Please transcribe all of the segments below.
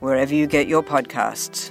wherever you get your podcasts.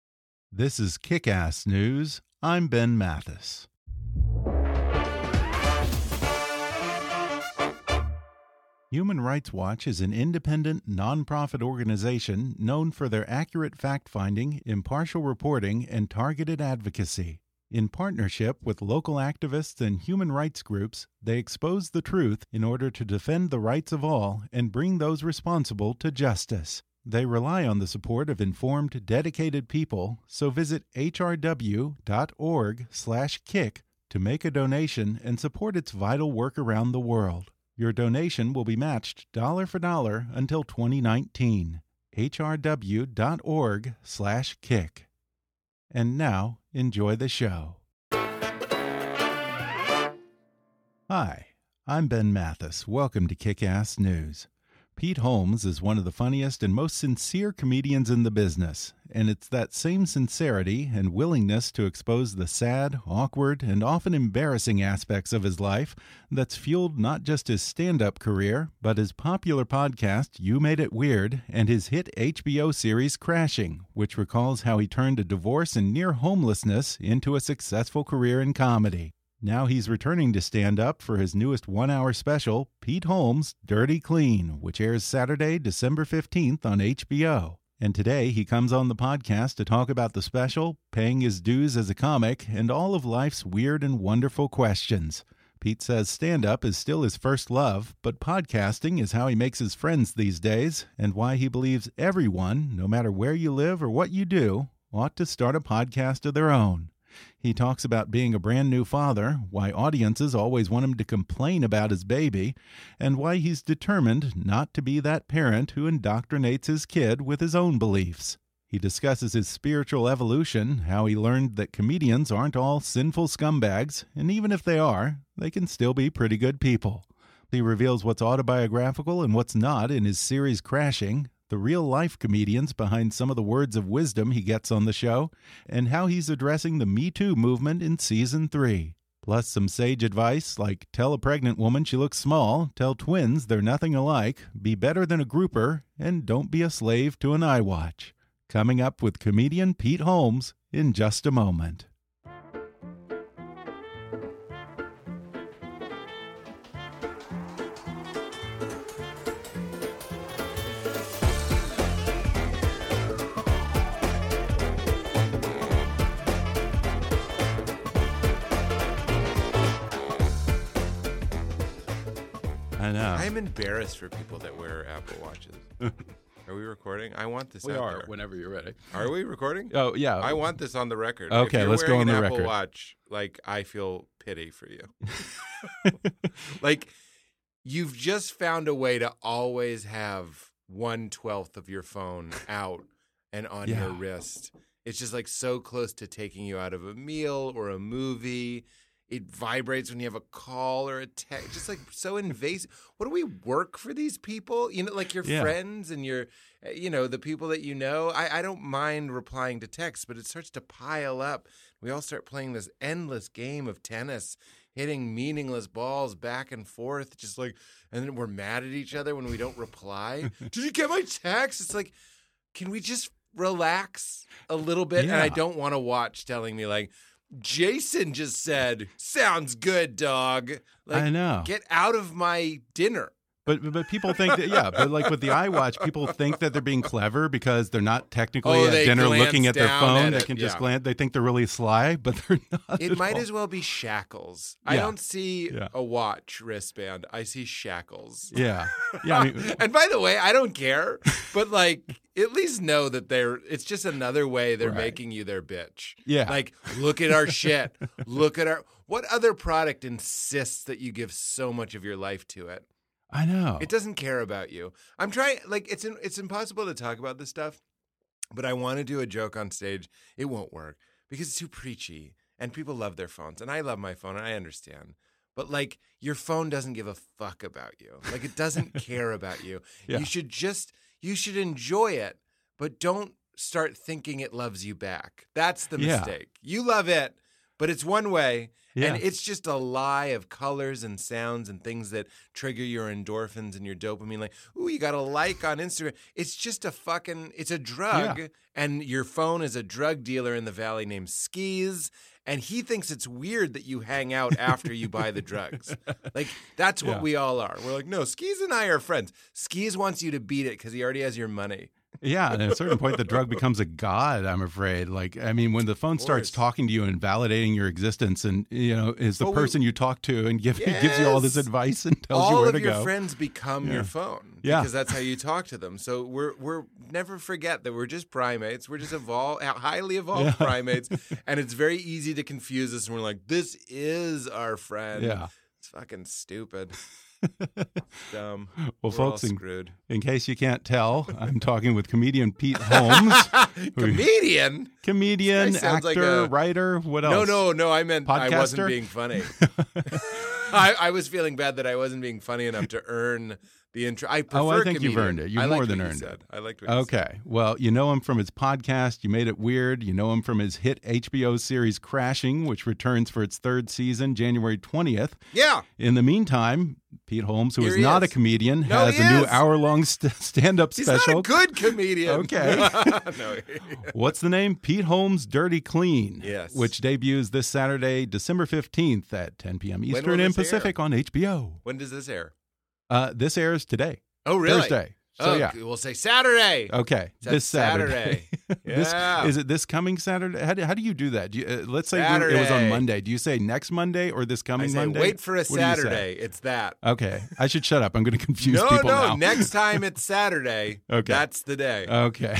This is Kick Ass News. I'm Ben Mathis. Human Rights Watch is an independent, nonprofit organization known for their accurate fact finding, impartial reporting, and targeted advocacy. In partnership with local activists and human rights groups, they expose the truth in order to defend the rights of all and bring those responsible to justice. They rely on the support of informed, dedicated people, so visit hrw.org/kick to make a donation and support its vital work around the world. Your donation will be matched dollar for dollar until 2019. hrw.org/kick. And now, enjoy the show. Hi, I'm Ben Mathis. Welcome to Kick Ass News. Pete Holmes is one of the funniest and most sincere comedians in the business, and it's that same sincerity and willingness to expose the sad, awkward, and often embarrassing aspects of his life that's fueled not just his stand up career, but his popular podcast, You Made It Weird, and his hit HBO series, Crashing, which recalls how he turned a divorce and near homelessness into a successful career in comedy. Now he's returning to stand up for his newest one hour special, Pete Holmes Dirty Clean, which airs Saturday, December 15th on HBO. And today he comes on the podcast to talk about the special, paying his dues as a comic, and all of life's weird and wonderful questions. Pete says stand up is still his first love, but podcasting is how he makes his friends these days, and why he believes everyone, no matter where you live or what you do, ought to start a podcast of their own. He talks about being a brand new father, why audiences always want him to complain about his baby, and why he's determined not to be that parent who indoctrinates his kid with his own beliefs. He discusses his spiritual evolution, how he learned that comedians aren't all sinful scumbags, and even if they are, they can still be pretty good people. He reveals what's autobiographical and what's not in his series Crashing, the real life comedians behind some of the words of wisdom he gets on the show, and how he's addressing the Me Too movement in season three. Plus, some sage advice like tell a pregnant woman she looks small, tell twins they're nothing alike, be better than a grouper, and don't be a slave to an iWatch. Coming up with comedian Pete Holmes in just a moment. I'm embarrassed for people that wear Apple Watches. Are we recording? I want this. We out are there. whenever you're ready. Are we recording? Oh yeah. I want this on the record. Okay, you're let's go wearing on an the Apple record. Watch, like I feel pity for you. like you've just found a way to always have one twelfth of your phone out and on your Yeah. wrist. It's just like so close to taking you out of a meal or a movie. It vibrates when you have a call or a text. Just like so invasive. What do we work for these people? You know, like your Yeah. friends and your, uh, you know, the people that you know. I, I don't mind replying to texts, but it starts to pile up. We all start playing this endless game of tennis, hitting meaningless balls back and forth, just like, and then we're mad at each other when we don't reply. Did you get my text? It's like, can we just relax a little bit? And I don't want to watch telling me like. Jason just said, "Sounds good, dog." Like, I know. Get out of my dinner. But but people think that yeah, but like with the iWatch, people think that they're being clever because they're not technically Oh, at dinner looking at their phone. at They can just yeah. glance. They think they're really sly, but they're not. It might all. as well be shackles. I don't see Yeah. a watch wristband. I see shackles. Yeah, yeah. I mean, and by the way, I don't care, but like at least know that they're it's just another way they're Right. making you their bitch. Yeah. Like look at our shit. Look at our what other product insists that you give so much of your life to it? I know. It doesn't care about you. I'm trying like it's it's impossible to talk about this stuff, but I want to do a joke on stage. It won't work because it's too preachy and people love their phones and I love my phone and I understand. But like your phone doesn't give a fuck about you. Like it doesn't care about you. Yeah. You should just you should enjoy it, but don't start thinking it loves you back. That's the Yeah. mistake. You love it, but it's one way Yeah. and it's just a lie of colors and sounds and things that trigger your endorphins and your dopamine. Like, ooh, you got a like on Instagram. It's just a fucking, it's a drug. Yeah. And your phone is a drug dealer in the valley named Skis. And he thinks it's weird that you hang out after you buy the drugs. Like, that's what Yeah. we all are. We're like, no, Skis and I are friends. Skis wants you to beat it because he already has your money. Yeah, and at a certain point, the drug becomes a god. I'm afraid. Like, I mean, when the phone starts talking to you and validating your existence, and you know, is the Well, we- person you talk to and give, gives you all this advice and tells all you where of to your go. friends become Yeah. your phone Yeah. because that's how you talk to them so we're we're never forget that we're just primates we're just evolved highly evolved Yeah. primates and it's very easy to confuse us and we're like this is our friend Yeah. it's fucking stupid dumb Well, we're folks, in, in case you can't tell, I'm talking with comedian Pete Holmes. comedian comedian, This guy sounds actor, like a- writer. What else? no no no i meant i wasn't being funny I, I was feeling bad that i wasn't being funny enough to earn the intro i prefer Oh, I think you've earned it. You've more than what you earned it. i liked what you said. Okay. Well, you know him from his podcast, You Made It Weird. You know him from his hit HBO series Crashing, which returns for its third season January 20th. yeah In the meantime, Pete Holmes, who Here is not a comedian, No, has a new hour long st stand up He's special. not a good comedian. Okay. no. What's the name? Pete Holmes Dirty Clean. Yes. Which debuts this Saturday, December 15th at 10 p.m. Eastern and this air? Pacific on HBO. When does this air? Uh, this airs today. Oh, really? Thursday. So, oh, yeah. We'll say Saturday. Okay, That's this Saturday. this Yeah. is it. This coming Saturday. How do, how do you do that? Do you, uh, let's say we- it was on Monday. Do you say next Monday or this I coming say Monday? wait for a What you? Saturday. It's that. Okay, I should shut up. I'm going to confuse no, people no. now. Next time it's Saturday. Okay. That's the day. Okay,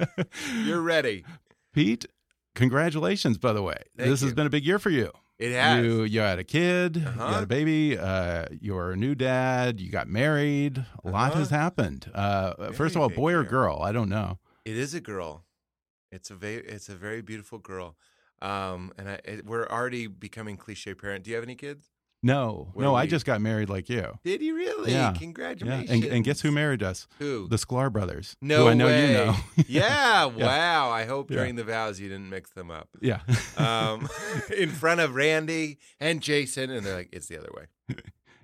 You're ready. Pete. Congratulations, by the way. Thank this has been a big year for you. It has. You you had a kid, you Uh-huh. had a baby, uh, you're a new dad, you got married. A lot Uh-huh. has happened. Uh, first of all, boy or girl? I don't know. It is a girl. It's a very, it's a very beautiful girl. Um, and I, it, we're already becoming cliche parent. Do you have any kids? No, Where no, I just got married like you. Did you really? Yeah. Congratulations. Yeah, and, and guess who married us? Who? The Sklar brothers. No who I know way. you know. yeah, wow. I hope Yeah. during the vows you didn't mix them up. yeah. Um, in front of Randy and Jason, and they're like, it's the other way.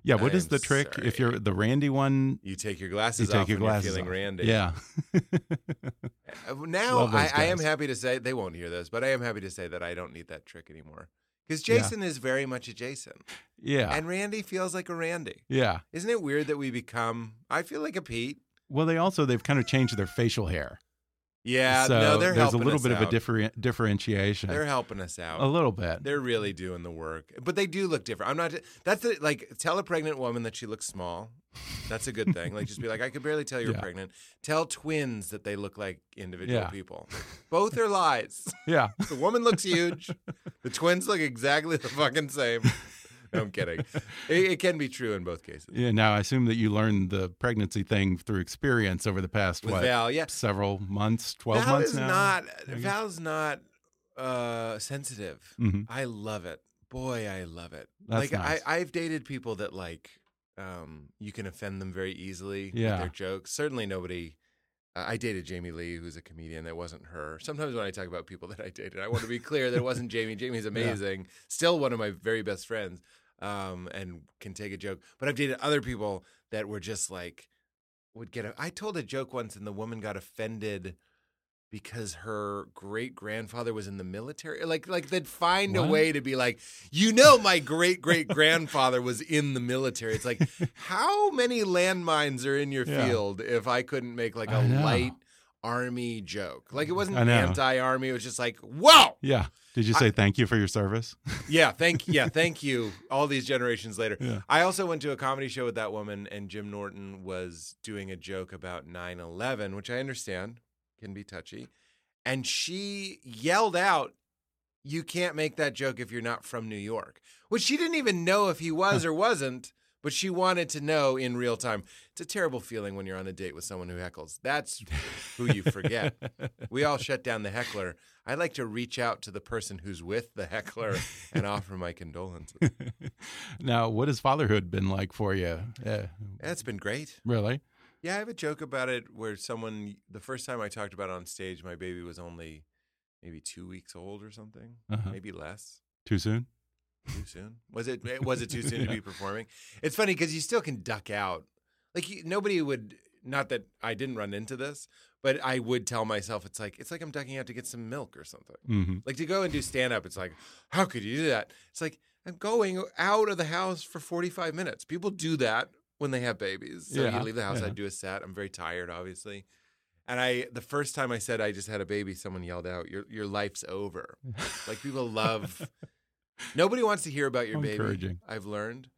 yeah. What I is the trick? If you're the Randy one, You take your glasses you take off your glasses you're feeling off. Randy. Yeah. Uh, Now I, I am happy to say they won't hear this, but I am happy to say that I don't need that trick anymore because Yeah. Jason is very much a Jason, yeah. and Randy feels like a Randy. yeah. Isn't it weird that we become? I feel like a Pete. Well, they also they've kind of changed their facial hair. Yeah, so no, they're there's a little bit of a different differentiation. They're helping us out. a little bit. They're really doing the work, but they do look different. I'm not. That's the, like tell a pregnant woman that she looks small. That's a good thing. Like just be like, I could barely tell you're Yeah. pregnant. Tell twins that they look like individual Yeah. people. Both are lies. Yeah. The woman looks huge. the twins look exactly the fucking same. No, I'm kidding. It, it can be true in both cases. Yeah. Now I assume that you learned the pregnancy thing through experience over the past With what Val, yeah. several months, twelve Val months is now. not. Val's not uh, sensitive. Mhm. I love it. Boy, I love it. That's like nice. I, I've dated people that like um, you can offend them very easily Yeah. with their jokes. Certainly, nobody. Uh, I dated Jamie Lee, who's a comedian. That wasn't her. Sometimes when I talk about people that I dated, I want to be clear that it wasn't Jamie. Jamie's amazing. Still one of my very best friends, um, and can take a joke. But I've dated other people that were just like would get. A, I told a joke once, and the woman got offended because her great grandfather was in the military. Like like they'd find a way to be like, you know, my great great grandfather was in the military. It's like, how many landmines are in your Yeah. field if I couldn't make like a light army joke? Like it wasn't I anti-army. It was just like, whoa, Yeah. Did you say thank you for your service? yeah, thank yeah, thank you. All these generations later. Yeah. I also went to a comedy show with that woman and Jim Norton was doing a joke about 9/11, which I understand can be touchy. And she yelled out, "You can't make that joke if you're not from New York." Which she didn't even know if he was or wasn't, but she wanted to know in real time. It's a terrible feeling when you're on a date with someone who heckles. That's who you forget. we all shut down the heckler. I like to reach out to the person who's with the heckler and offer my condolences. now, what has fatherhood been like for you? Uh, That's been great. really? Yeah, I have a joke about it where someone the first time I talked about it on stage, my baby was only maybe two weeks old or something, Uh-huh. maybe less. Too soon? Too soon? Was it? Was it too soon to be performing? It's funny because you still can duck out. Like you, nobody would. Not that I didn't run into this, but I would tell myself it's like it's like I'm ducking out to get some milk or something. hmm Like to go and do stand up, it's like, how could you do that? It's like I'm going out of the house for 45 minutes. People do that when they have babies. So Yeah, you leave the house, yeah. I do a set. I'm very tired, obviously. And I the first time I said I just had a baby, someone yelled out, Your your life's over. like people love nobody wants to hear about your baby. encouraging. I've learned.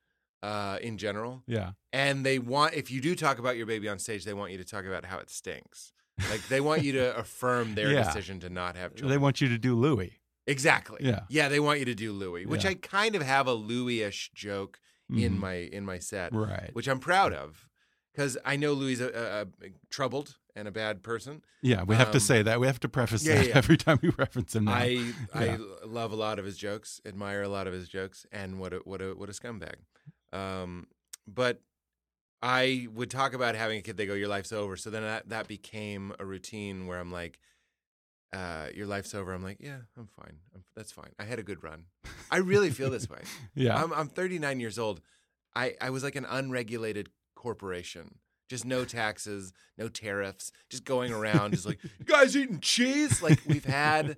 Uh, in general. Yeah. And they want if you do talk about your baby on stage, they want you to talk about how it stinks. Like they want you to affirm their Yeah. decision to not have children. They want you to do Louis. Exactly. Yeah. Yeah, they want you to do Louis, which Yeah. I kind of have a Louis-ish joke in Mhm. my in my set, Right. which I'm proud of because I know Louis is a, a troubled and a bad person. Yeah, we have to Um, say that. We have to preface yeah, that yeah. every time we reference him now. I I love a lot of his jokes, admire a lot of his jokes, and what a what a what a scumbag. Um, but I would talk about having a kid. They go, "Your life's over." So then that that became a routine where I'm like, uh, "Your life's over." I'm like, "Yeah, I'm fine. I'm, that's fine. I had a good run." I really feel this way. yeah. I'm, I'm 39 years old. I, I was like an unregulated corporation. Just no taxes, no tariffs, just going around, just like, you guys eating cheese? Like, we've had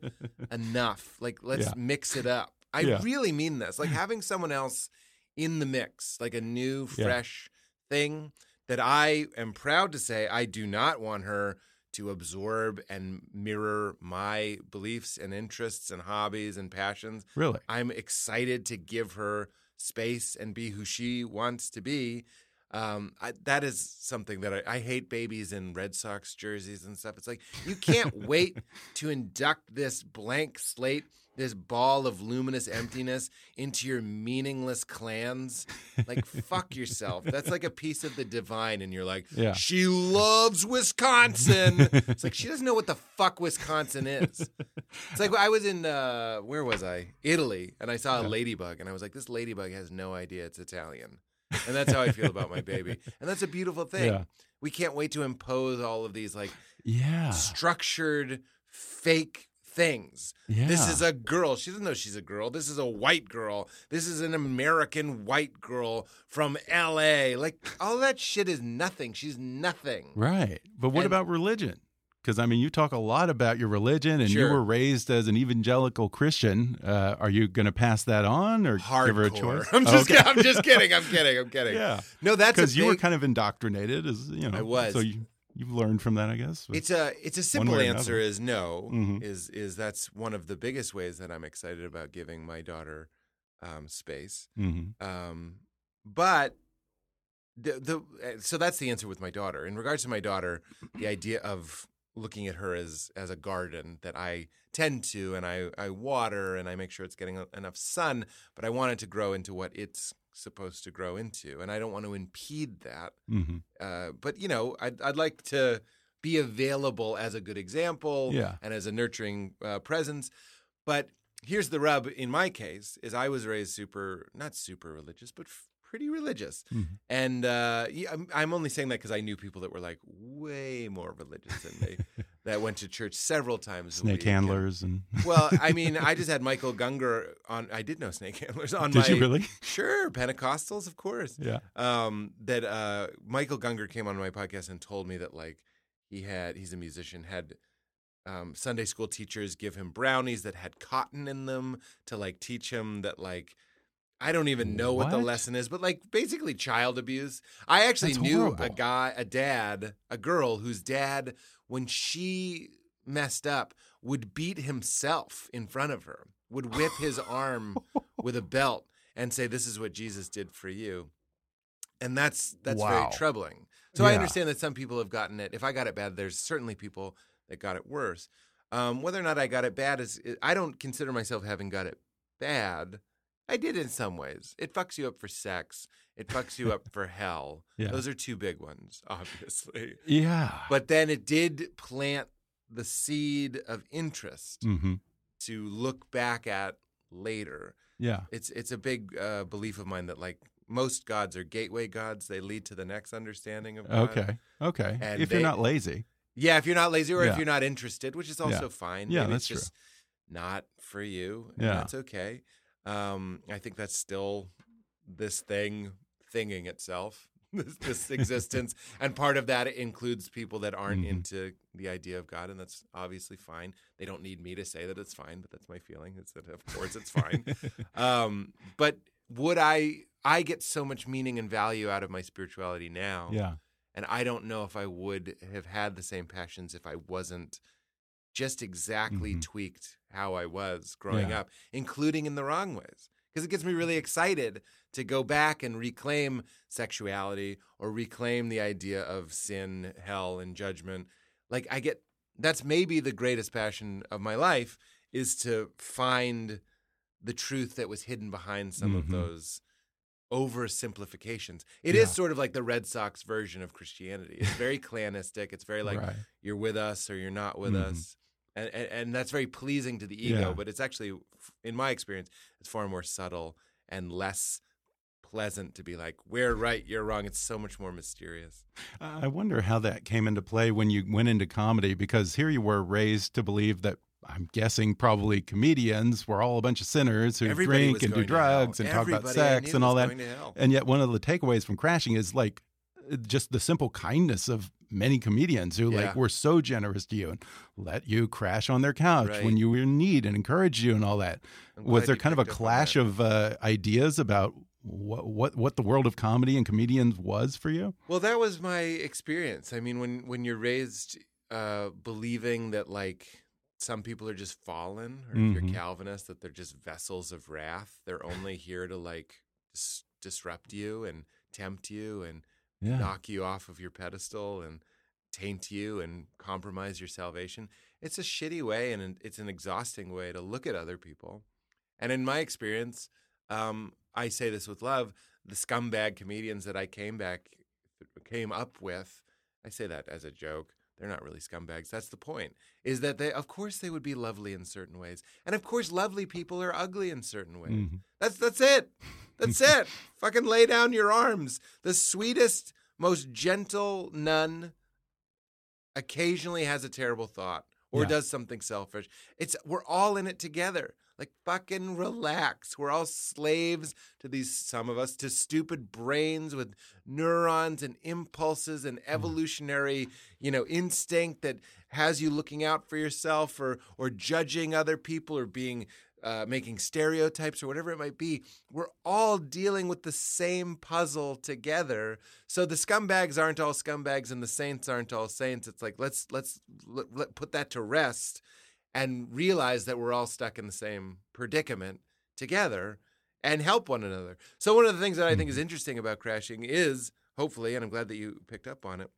enough. Like, let's Yeah. mix it up. I Yeah. really mean this. Like, having someone else in the mix, like a new, Yeah. fresh thing that I am proud to say I do not want her to absorb and mirror my beliefs and interests and hobbies and passions. really? I'm excited to give her space and be who she wants to be. Um, I, that is something that I, I hate babies in Red Sox jerseys and stuff. It's like you can't wait to induct this blank slate, this ball of luminous emptiness into your meaningless clans. Like fuck yourself. That's like a piece of the divine, and you're like, Yeah. she loves Wisconsin. it's like she doesn't know what the fuck Wisconsin is. It's like I was in uh, where was I? Italy, and I saw a ladybug, and I was like, this ladybug has no idea it's Italian, and that's how I feel about my baby, and that's a beautiful thing. Yeah. We can't wait to impose all of these like Yeah. structured fake things. This is a girl. She doesn't know she's a girl. This is a white girl. This is an American white girl from LA. Like all that shit is nothing. She's nothing. Right. But what And- about religion? Because I mean, you talk a lot about your religion, and you were raised as an evangelical Christian. Uh, are you going to pass that on, or give her a choice? I'm just, Okay. I'm just kidding. I'm kidding. I'm kidding. Yeah. No, that's a because you were kind of indoctrinated, as you know. I was. So you you've learned from that, I guess. It's a it's a simple answer is no. Mhm. Is is that's one of the biggest ways that I'm excited about giving my daughter um, space. Mhm. Um, but the the uh, so that's the answer with my daughter. In regards to my daughter, the idea of looking at her as as a garden that I tend to and I I water and I make sure it's getting enough sun, but I want it to grow into what it's supposed to grow into, and I don't want to impede that. Mhm. Uh, but you know, I'd I'd like to be available as a good example Yeah. and as a nurturing uh, presence. But here's the rub in my case is I was raised super not super religious, but f- pretty religious. Mhm. And uh, yeah, I'm, I'm only saying that because I knew people that were like way more religious than me that went to church several times. snake handlers and. Well, I mean, I just had Michael Gungor on. I did know snake handlers on Did my. you really? Sure, Pentecostals, of course Yeah. um, that uh, Michael Gungor came on my podcast and told me that like he had he's a musician had um, Sunday school teachers give him brownies that had cotton in them to like teach him that like I don't even know what, the lesson is, but like basically child abuse. I actually That's knew a guy, a dad, a girl whose dad, when she messed up, would beat himself in front of her, would whip his arm with a belt and say, "This is what Jesus did for you," and that's that's Wow. very troubling. So I understand that some people have gotten it. If I got it bad, there's certainly people that got it worse. Um, whether or not I got it bad is, I don't consider myself having got it bad. I did in some ways. It fucks you up for sex. It fucks you up for hell. Yeah. Those are two big ones, obviously. Yeah. But then it did plant the seed of interest hmm to look back at later. Yeah. It's it's a big uh, belief of mine that like most gods are gateway gods. They lead to the next understanding of God. Okay. Okay. And if they- you're not lazy. Yeah, if you're not lazy or Yeah. if you're not interested, which is Yeah. also fine. Yeah, Maybe that's it's just not for you. Yeah. That's okay. Um, I think that's still this thing thinging itself, this, this existence. and part of that includes people that aren't Mhm. into the idea of God, and that's obviously fine. They don't need me to say that it's fine, but that's my feeling. Is that of course it's fine. um, but would I I get so much meaning and value out of my spirituality now. Yeah. And I don't know if I would have had the same passions if I wasn't just exactly Mhm. tweaked how I was growing Yeah. up, including in the wrong ways. Because it gets me really excited to go back and reclaim sexuality or reclaim the idea of sin, hell, and judgment. Like, I get that's maybe the greatest passion of my life is to find the truth that was hidden behind some of Mhm. those oversimplifications. It is Yeah. sort of like the Red Sox version of Christianity. It's very clanistic. It's very like Right. you're with us or you're not with Mhm. us. And, and and that's very pleasing to the ego, Yeah. but it's actually in my experience, it's far more subtle and less pleasant to be like, we're right, you're wrong. It's so much more mysterious. I wonder how that came into play when you went into comedy because here you were raised to believe that I'm guessing probably comedians were all a bunch of sinners who Everybody drink and do going to hell. drugs and talk about sex and all that. going to hell. And yet one of the takeaways from crashing is like just the simple kindness of many comedians who Yeah. like were so generous to you and let you crash on their couch Right. when you were in need and encouraged you and all that. Was there kind of a picked up on clash of uh, ideas about what, what what the world of comedy and comedians was for you? Well, that was my experience. I mean, when when you're raised uh, believing that like some people are just fallen, or if Mhm. you're Calvinist, that they're just vessels of wrath. They're only here to like dis- disrupt you and tempt you and Yeah. knock you off of your pedestal and taint you and compromise your salvation. It's a shitty way and it's an exhausting way to look at other people. And in my experience, um, I say this with love, the scumbag comedians that I came back came up with, I say that as a joke. They're not really scumbags. That's the point. Is that they of course they would be lovely in certain ways. And of course lovely people are ugly in certain ways. Mhm. That's that's it. That's it. Fucking lay down your arms. The sweetest, most gentle nun occasionally has a terrible thought or Yeah. does something selfish. It's we're all in it together. Like fucking relax. We're all slaves to these some of us to stupid brains with neurons and impulses and evolutionary, you know, instinct that has you looking out for yourself or or judging other people or being uh, making stereotypes or whatever it might be, we're all dealing with the same puzzle together. So the scumbags aren't all scumbags and the saints aren't all saints. It's like let's let's let, let- put that to rest and realize that we're all stuck in the same predicament together and help one another. So one of the things that I think is mm-hmm. interesting about crashing is hopefully, and I'm glad that you picked up on it,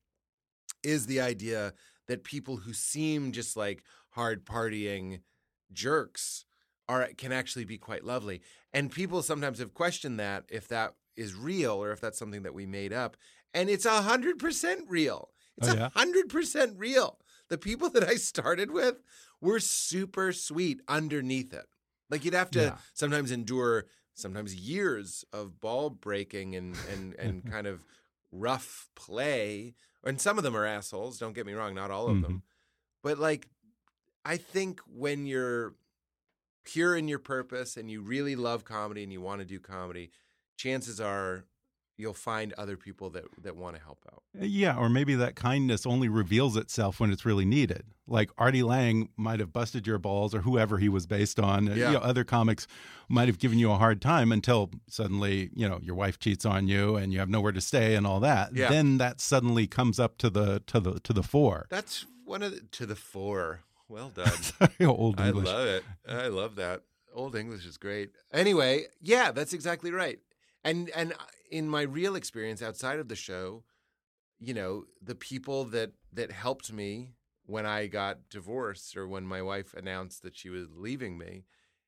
is the idea that people who seem just like hard partying jerks are can actually be quite lovely. And people sometimes have questioned that if that is real or if that's something that we made up. And it's a hundred percent real. It's Oh, a yeah? hundred percent real. The people that I started with were super sweet underneath it. Like you'd have to Yeah. sometimes endure sometimes years of ball breaking and and and kind of rough play. And some of them are assholes, don't get me wrong, not all of them. Mm-hmm. But like I think when you're pure in your purpose and you really love comedy and you want to do comedy, chances are you'll find other people that that want to help out. Yeah, or maybe that kindness only reveals itself when it's really needed. Like Artie Lange might have busted your balls, or whoever he was based on. Yeah. You know, other comics might have given you a hard time until suddenly, you know, your wife cheats on you and you have nowhere to stay and all that. Yeah. Then that suddenly comes up to the to the to the fore. That's one of the, to the fore. Well done. Sorry, old English. I love it. I love that. Old English is great. Anyway, yeah, that's exactly right. And and uh, in my real experience outside of the show, you know, the people that that helped me when I got divorced or when my wife announced that she was leaving me,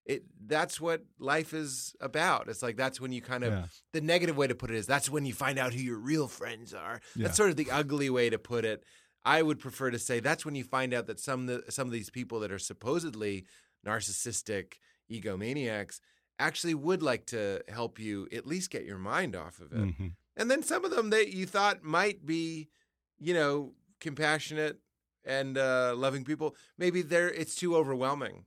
it that's what life is about. It's like that's when you kind of Yeah. the negative way to put it is that's when you find out who your real friends are. Yeah. That's sort of the ugly way to put it. I would prefer to say that's when you find out that some of the, some of these people that are supposedly narcissistic egomaniacs actually would like to help you at least get your mind off of it. Mhm. And then some of them that you thought might be, you know, compassionate and uh, loving people, maybe they're it's too overwhelming.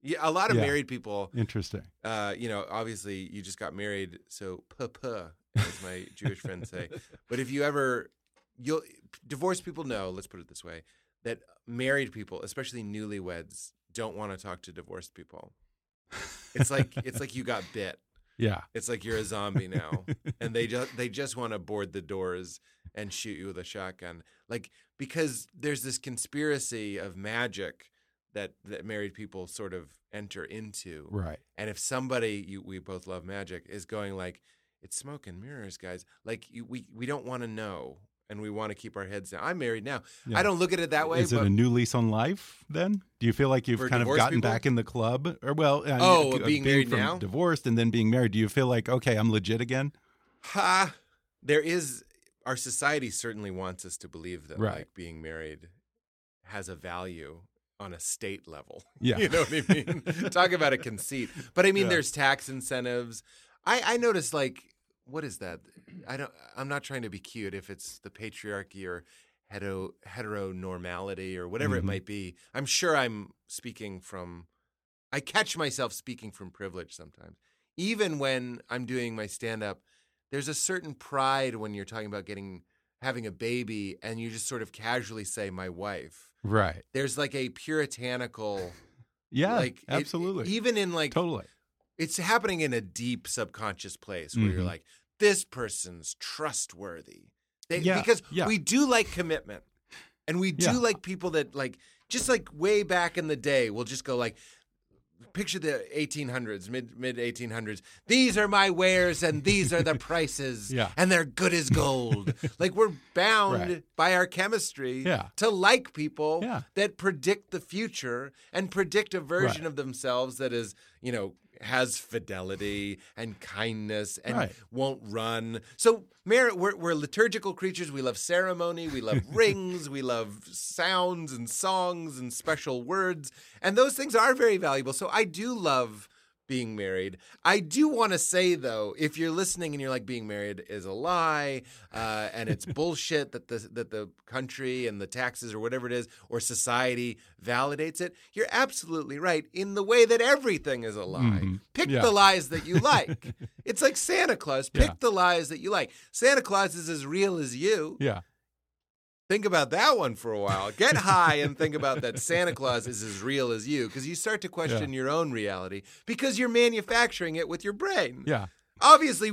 Yeah, a lot of Yeah. married people Interesting. uh, you know, obviously you just got married, so puh as my Jewish friends say. But if you ever, you'll divorced people know. Let's put it this way: that married people, especially newlyweds, don't want to talk to divorced people. It's like it's like you got bit. Yeah. It's like you're a zombie now, and they just they just want to board the doors and shoot you with a shotgun, like because there's this conspiracy of magic that that married people sort of enter into, Right. and if somebody you we both love magic is going like it's smoke and mirrors, guys, like you, we we don't want to know, and we want to keep our heads down. I'm married now. Yeah. I don't look at it that way. Is it a new lease on life then? Do you feel like you've kind of gotten people? back in the club? Or well, uh, Oh, uh, being married now? divorced and then being married. Do you feel like okay, I'm legit again? Ha! There is our society certainly wants us to believe that Right. like being married has a value on a state level. Yeah. you know what I mean. Talk about a conceit. But I mean, Yeah. there's tax incentives. I I notice like what is that? I don't. I'm not trying to be cute. If it's the patriarchy or hetero heteronormality or whatever Mhm. it might be, I'm sure I'm speaking from. I catch myself speaking from privilege sometimes. Even when I'm doing my stand up, there's a certain pride when you're talking about getting having a baby and you just sort of casually say my wife. Right. There's like a puritanical Yeah. like it- absolutely. even in like totally. It's happening in a deep subconscious place where you're Mhm. like this person's trustworthy. They, Yeah, because yeah. we do like commitment. And we do Yeah. like people that like just like way back in the day, we'll just go like picture the 1800s, mid mid 1800s. These are my wares and these are the prices Yeah. and they're good as gold. like we're bound Right. by our chemistry Yeah. to like people Yeah. that predict the future and predict a version Right. of themselves that is, you know, has fidelity and kindness and Right. won't run. So, Mar- we're, we're liturgical creatures. We love ceremony. We love rings. We love sounds and songs and special words. And those things are very valuable. So, I do love being married. I do want to say though, if you're listening and you're like being married is a lie, uh, and it's bullshit that the that the country and the taxes or whatever it is or society validates it, you're absolutely right in the way that everything is a lie. Mhm. Pick Yeah. the lies that you like. it's like Santa Claus. Pick Yeah. the lies that you like. Santa Claus is as real as you. Yeah. Think about that one for a while. Get high and think about that Santa Claus is as real as you because you start to question your own reality because you're manufacturing it with your brain. Yeah. Obviously,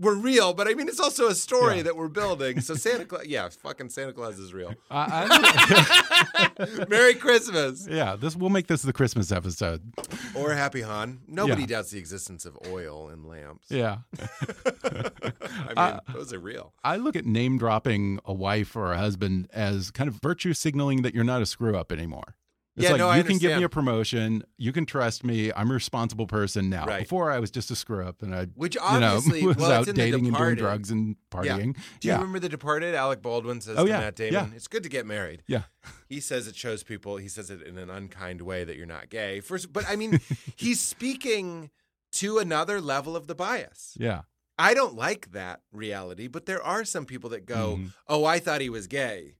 we're real, but I mean, it's also a story Yeah. that we're building. So Santa Claus, yeah, fucking Santa Claus is real. I, Merry Christmas yeah. This we'll make this the Christmas episode. or Happy Han. Nobody Yeah. doubts the existence of oil and lamps. Yeah. I mean, Uh, those are real. I look at name dropping a wife or a husband as kind of virtue signaling that you're not a screw up anymore. It's Yeah, like no, I you can give me a promotion, you can trust me. I'm a responsible person now. Right. Before I was just a screw up and I Which you obviously know, was well, out it's in The dating and doing drugs and Yeah. partying. Do you remember The Departed? Alec Baldwin says Oh, to yeah, Matt Damon, yeah. "It's good to get married." Yeah. He says it shows people. He says it in an unkind way that you're not gay. First, but I mean, he's speaking to another level of the bias. Yeah. I don't like that reality, but there are some people that go, Mhm. "Oh, I thought he was gay.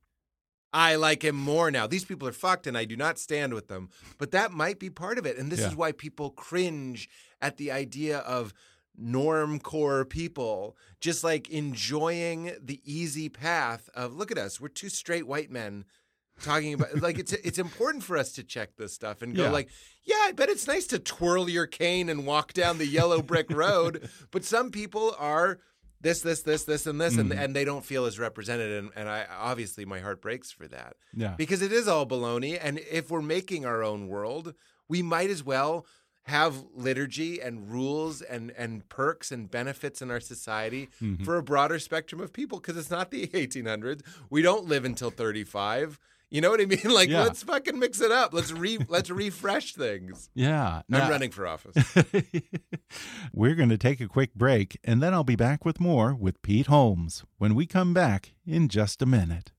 I like him more now." These people are fucked, and I do not stand with them. But that might be part of it, and this Yeah. is why people cringe at the idea of norm core people just like enjoying the easy path of look at us we're two straight white men talking about like it's it's important for us to check this stuff and go Yeah. like yeah i bet it's nice to twirl your cane and walk down the yellow brick road but some people are this this this this and this and, Mhm. and they don't feel as represented and, and i obviously my heart breaks for that Yeah. because it is all baloney and if we're making our own world we might as well have liturgy and rules and and perks and benefits in our society Mhm. for a broader spectrum of people because it's not the 1800s we don't live until 35 you know what i mean like Yeah. let's fucking mix it up let's re let's refresh things Yeah. i'm running for office We're going to take a quick break, and then I'll be back with more with Pete Holmes when we come back in just a minute.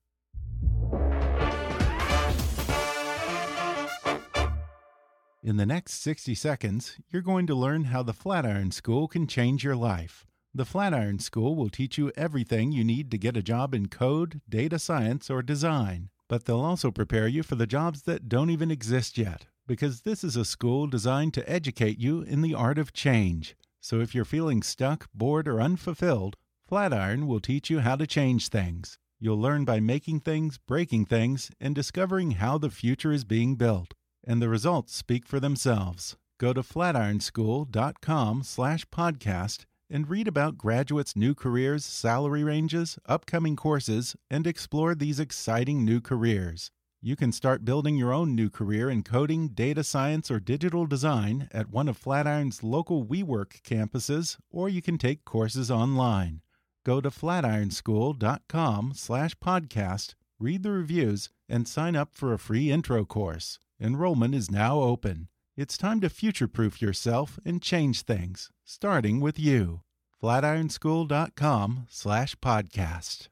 In the next 60 seconds, you're going to learn how the Flatiron School can change your life. The Flatiron School will teach you everything you need to get a job in code, data science, or design. But they'll also prepare you for the jobs that don't even exist yet, because this is a school designed to educate you in the art of change. So if you're feeling stuck, bored, or unfulfilled, Flatiron will teach you how to change things. You'll learn by making things, breaking things, and discovering how the future is being built. And the results speak for themselves. Go to flatironschool.com slash podcast and read about graduates' new careers, salary ranges, upcoming courses, and explore these exciting new careers. You can start building your own new career in coding, data science, or digital design at one of Flatiron's local WeWork campuses, or you can take courses online. Go to flatironschool.com slash podcast, read the reviews, and sign up for a free intro course. Enrollment is now open. It's time to future-proof yourself and change things, starting with you. flatironschool.com slash podcast.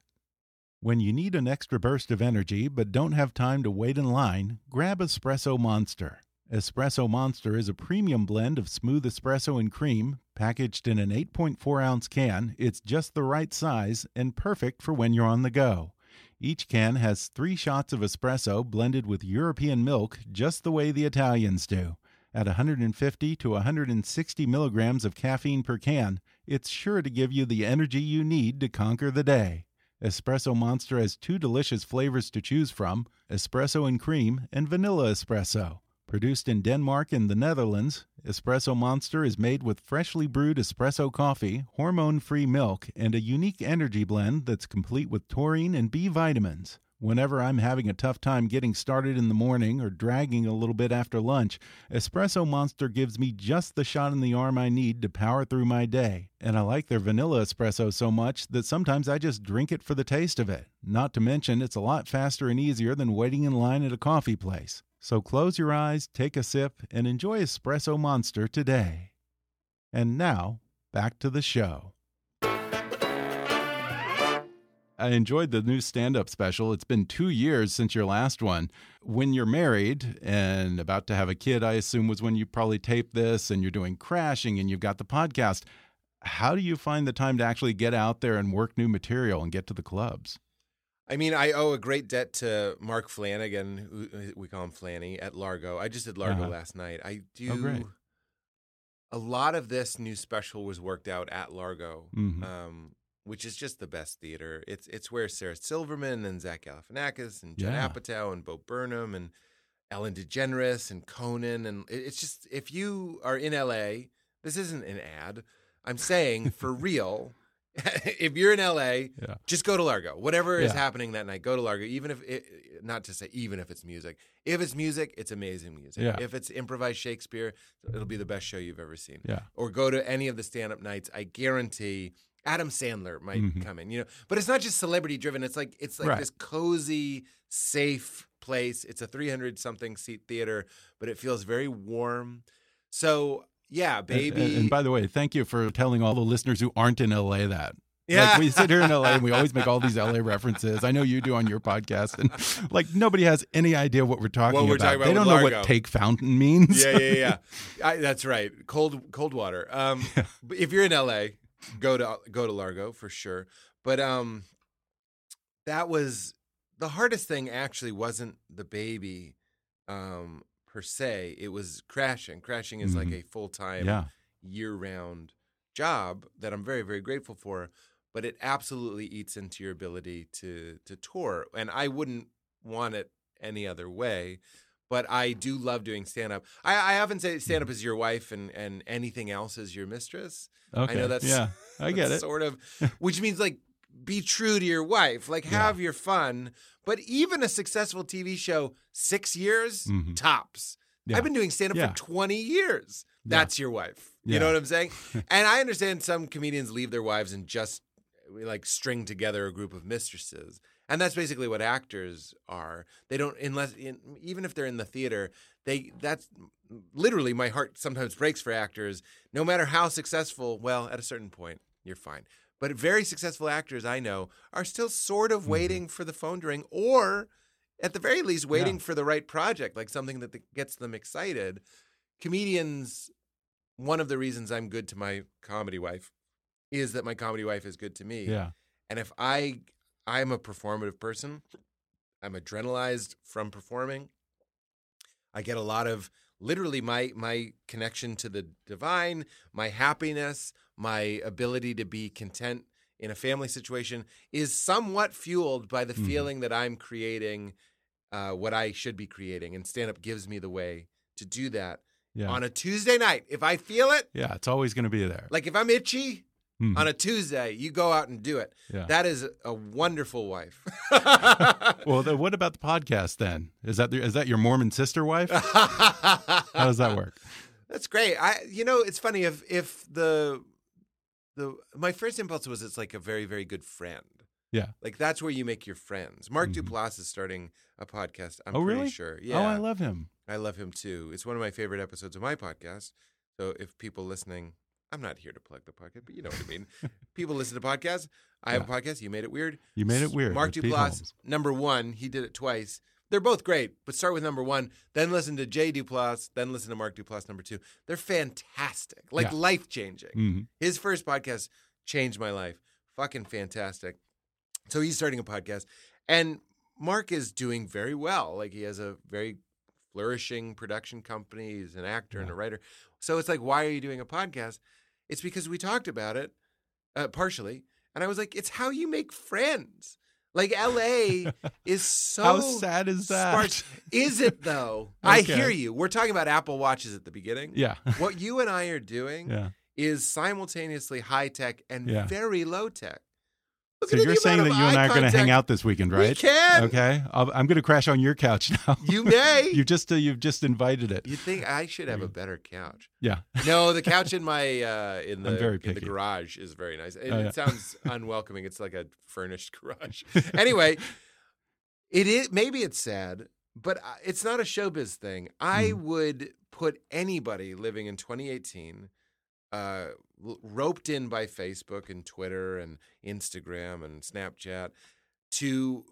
When you need an extra burst of energy but don't have time to wait in line, grab Espresso Monster. Espresso Monster is a premium blend of smooth espresso and cream, packaged in an 8.4 ounce can. It's just the right size and perfect for when you're on the go. Each can has three shots of espresso blended with European milk, just the way the Italians do. At 150 to 160 milligrams of caffeine per can, it's sure to give you the energy you need to conquer the day. Espresso Monster has two delicious flavors to choose from espresso and cream and vanilla espresso. Produced in Denmark and the Netherlands, Espresso Monster is made with freshly brewed espresso coffee, hormone free milk, and a unique energy blend that's complete with taurine and B vitamins. Whenever I'm having a tough time getting started in the morning or dragging a little bit after lunch, Espresso Monster gives me just the shot in the arm I need to power through my day. And I like their vanilla espresso so much that sometimes I just drink it for the taste of it. Not to mention, it's a lot faster and easier than waiting in line at a coffee place. So close your eyes, take a sip, and enjoy Espresso Monster today. And now, back to the show. I enjoyed the new stand up special. It's been two years since your last one. When you're married and about to have a kid, I assume was when you probably taped this and you're doing crashing and you've got the podcast. How do you find the time to actually get out there and work new material and get to the clubs? I mean, I owe a great debt to Mark Flanagan, we call him Flanny, at Largo. I just did Largo Uh-huh. last night. I Oh, do a lot of this new special was worked out at Largo, Mhm. um, which is just the best theater. It's it's where Sarah Silverman and Zach Galifianakis and Judd Yeah. Apatow and Bo Burnham and Ellen DeGeneres and Conan and it's just if you are in LA, this isn't an ad. I'm saying for real. if you're in LA, Yeah. just go to Largo. Whatever is happening that night, go to Largo. Even if it, not to say even if it's music. If it's music, it's amazing music. Yeah. If it's improvised Shakespeare, it'll be the best show you've ever seen. Yeah. Or go to any of the stand-up nights. I guarantee Adam Sandler might Mhm. come in. You know, but it's not just celebrity driven. It's like it's like Right. this cozy, safe place. It's a 300 something seat theater, but it feels very warm. So yeah, baby. And, and by the way, thank you for telling all the listeners who aren't in LA that. Yeah. Like we sit here in LA and we always make all these LA references. I know you do on your podcast, and like nobody has any idea what we're talking What we're about. talking about they don't know what take fountain means. yeah, yeah, yeah. I, that's right. Cold, cold water. Um, but if you're in LA, go to go to Largo for sure. But um, that was the hardest thing. Actually, wasn't the baby, um, per se. It was crashing. Crashing is like Mhm. a full time, yeah. year round job that I'm very very grateful for, but it absolutely eats into your ability to to tour, and I wouldn't want it any other way. But I do love doing stand up. I, I often say stand up is your wife and, and anything else is your mistress. Okay. I know that's yeah, I get it. Sort of, which means like be true to your wife, like have your fun. But even a successful TV show, six years Mhm. tops. Yeah. I've been doing stand up Yeah. for 20 years. Yeah. That's your wife. You Yeah. know what I'm saying? and I understand some comedians leave their wives and just like string together a group of mistresses. And that's basically what actors are. They don't unless in, even if they're in the theater, they that's literally my heart sometimes breaks for actors. No matter how successful, well, at a certain point, you're fine. But very successful actors I know are still sort of mm-hmm. waiting for the phone to ring or at the very least waiting for the right project, like something that gets them excited. Comedians one of the reasons I'm good to my comedy wife is that my comedy wife is good to me. Yeah. And if I I'm a performative person, I'm adrenalized from performing. I get a lot of literally my my connection to the divine, my happiness, my ability to be content in a family situation is somewhat fueled by the Mhm. feeling that I'm creating uh, what I should be creating, and stand up gives me the way to do that Yeah. on a Tuesday night. If I feel it, yeah, it's always going to be there. like if I'm itchy Mhm. on a Tuesday, you go out and do it. Yeah. That is a wonderful wife. well, then what about the podcast then? Is that is that your Mormon sister wife? How does that work? That's great. I you know, it's funny if if the the my first impulse was it's like a very very good friend. Yeah. Like that's where you make your friends. Mark Mhm. Duplass is starting a podcast. I'm oh, pretty really? sure. Yeah. Oh, I love him. I love him too. It's one of my favorite episodes of my podcast. So if people listening, I'm not here to plug the podcast, but you know what I mean. people listen to podcasts. I have a podcast. You made it weird. You made it weird. Mark Duplass, number one. He did it twice. They're both great, but start with number one, then listen to Jay Duplass, then listen to Mark Duplass number two. They're fantastic, like Yeah. life changing. Mhm. His first podcast changed my life. Fucking fantastic. So he's starting a podcast, and Mark is doing very well. Like he has a very flourishing production company. He's an actor and a writer. So it's like, why are you doing a podcast? It's because we talked about it uh, partially, and I was like, it's how you make friends. Like LA is so How sad is that? sparse. Is it though? I hear you. We're talking about Apple Watches at the beginning. Yeah. What you and I are doing Yeah. is simultaneously high tech and Yeah. very low tech. Look So you're saying that you and I are going to hang out this weekend, right? We can. Okay. I'll, I'm going to crash on your couch now. You may. you just uh, you've just invited it. You think I should have a better couch? Yeah. No, the couch in my uh, in the very in the garage is very nice. It, Oh, yeah. it sounds unwelcoming. It's like a furnished garage. anyway, it is maybe it's sad, but it's not a showbiz thing. I Mm. would put anybody living in 2018 uh, roped in by Facebook and Twitter and Instagram and Snapchat to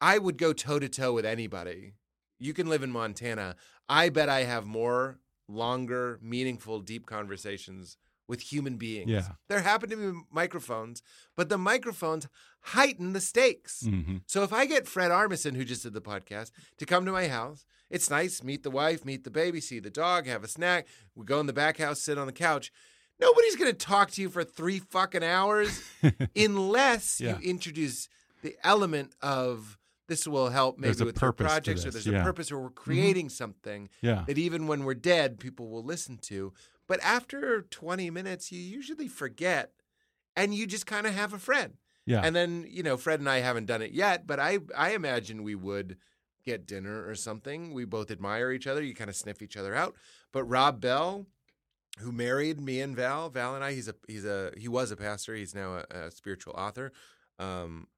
I would go toe to toe with anybody. You can live in Montana. I bet I have more longer, meaningful, deep conversations with human beings. Yeah. There happen to be microphones, but the microphones heighten the stakes. Mhm. So if I get Fred Armisen, who just did the podcast, to come to my house, it's nice, meet the wife, meet the baby, see the dog, have a snack. We go in the back house, sit on the couch. Nobody's going to talk to you for three fucking hours unless Yeah. you introduce the element of this will help maybe with purpose projects or there's yeah. Mm-hmm. a purpose or we're creating something Yeah. that even when we're dead, people will listen to. But after 20 minutes, you usually forget and you just kind of have a friend. Yeah. And then, you know, Fred and I haven't done it yet, but I I imagine we would get dinner or something. We both admire each other. You kind of sniff each other out. But Rob Bell, who married me and Val, Val and I, he's a he's a he was a pastor. He's now a, a spiritual author. Um,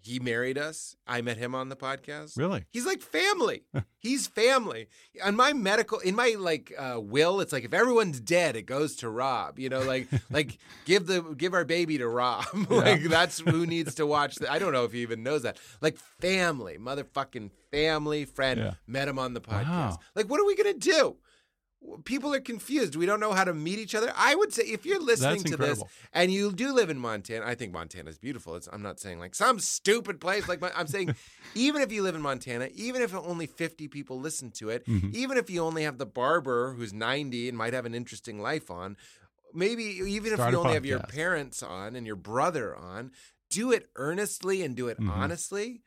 he married us. I met him on the podcast. Really? He's like family. He's family. On my medical, in my like uh, will, it's like if everyone's dead, it goes to Rob. You know, like like give the give our baby to Rob. like that's who needs to watch. The, I don't know if he even knows that. Like family, motherfucking family friend. Yeah. Met him on the podcast. Wow. Like, what are we gonna do? People are confused. We don't know how to meet each other. I would say if you're listening to this and you do live in Montana, I think Montana is beautiful. It's, I'm not saying like some stupid place. Like I'm saying, even if you live in Montana, even if only 50 people listen to it, Mhm. even if you only have the barber who's 90 and might have an interesting life on, maybe even Start if you only have your parents on and your brother on, do it earnestly and do it Mhm. honestly.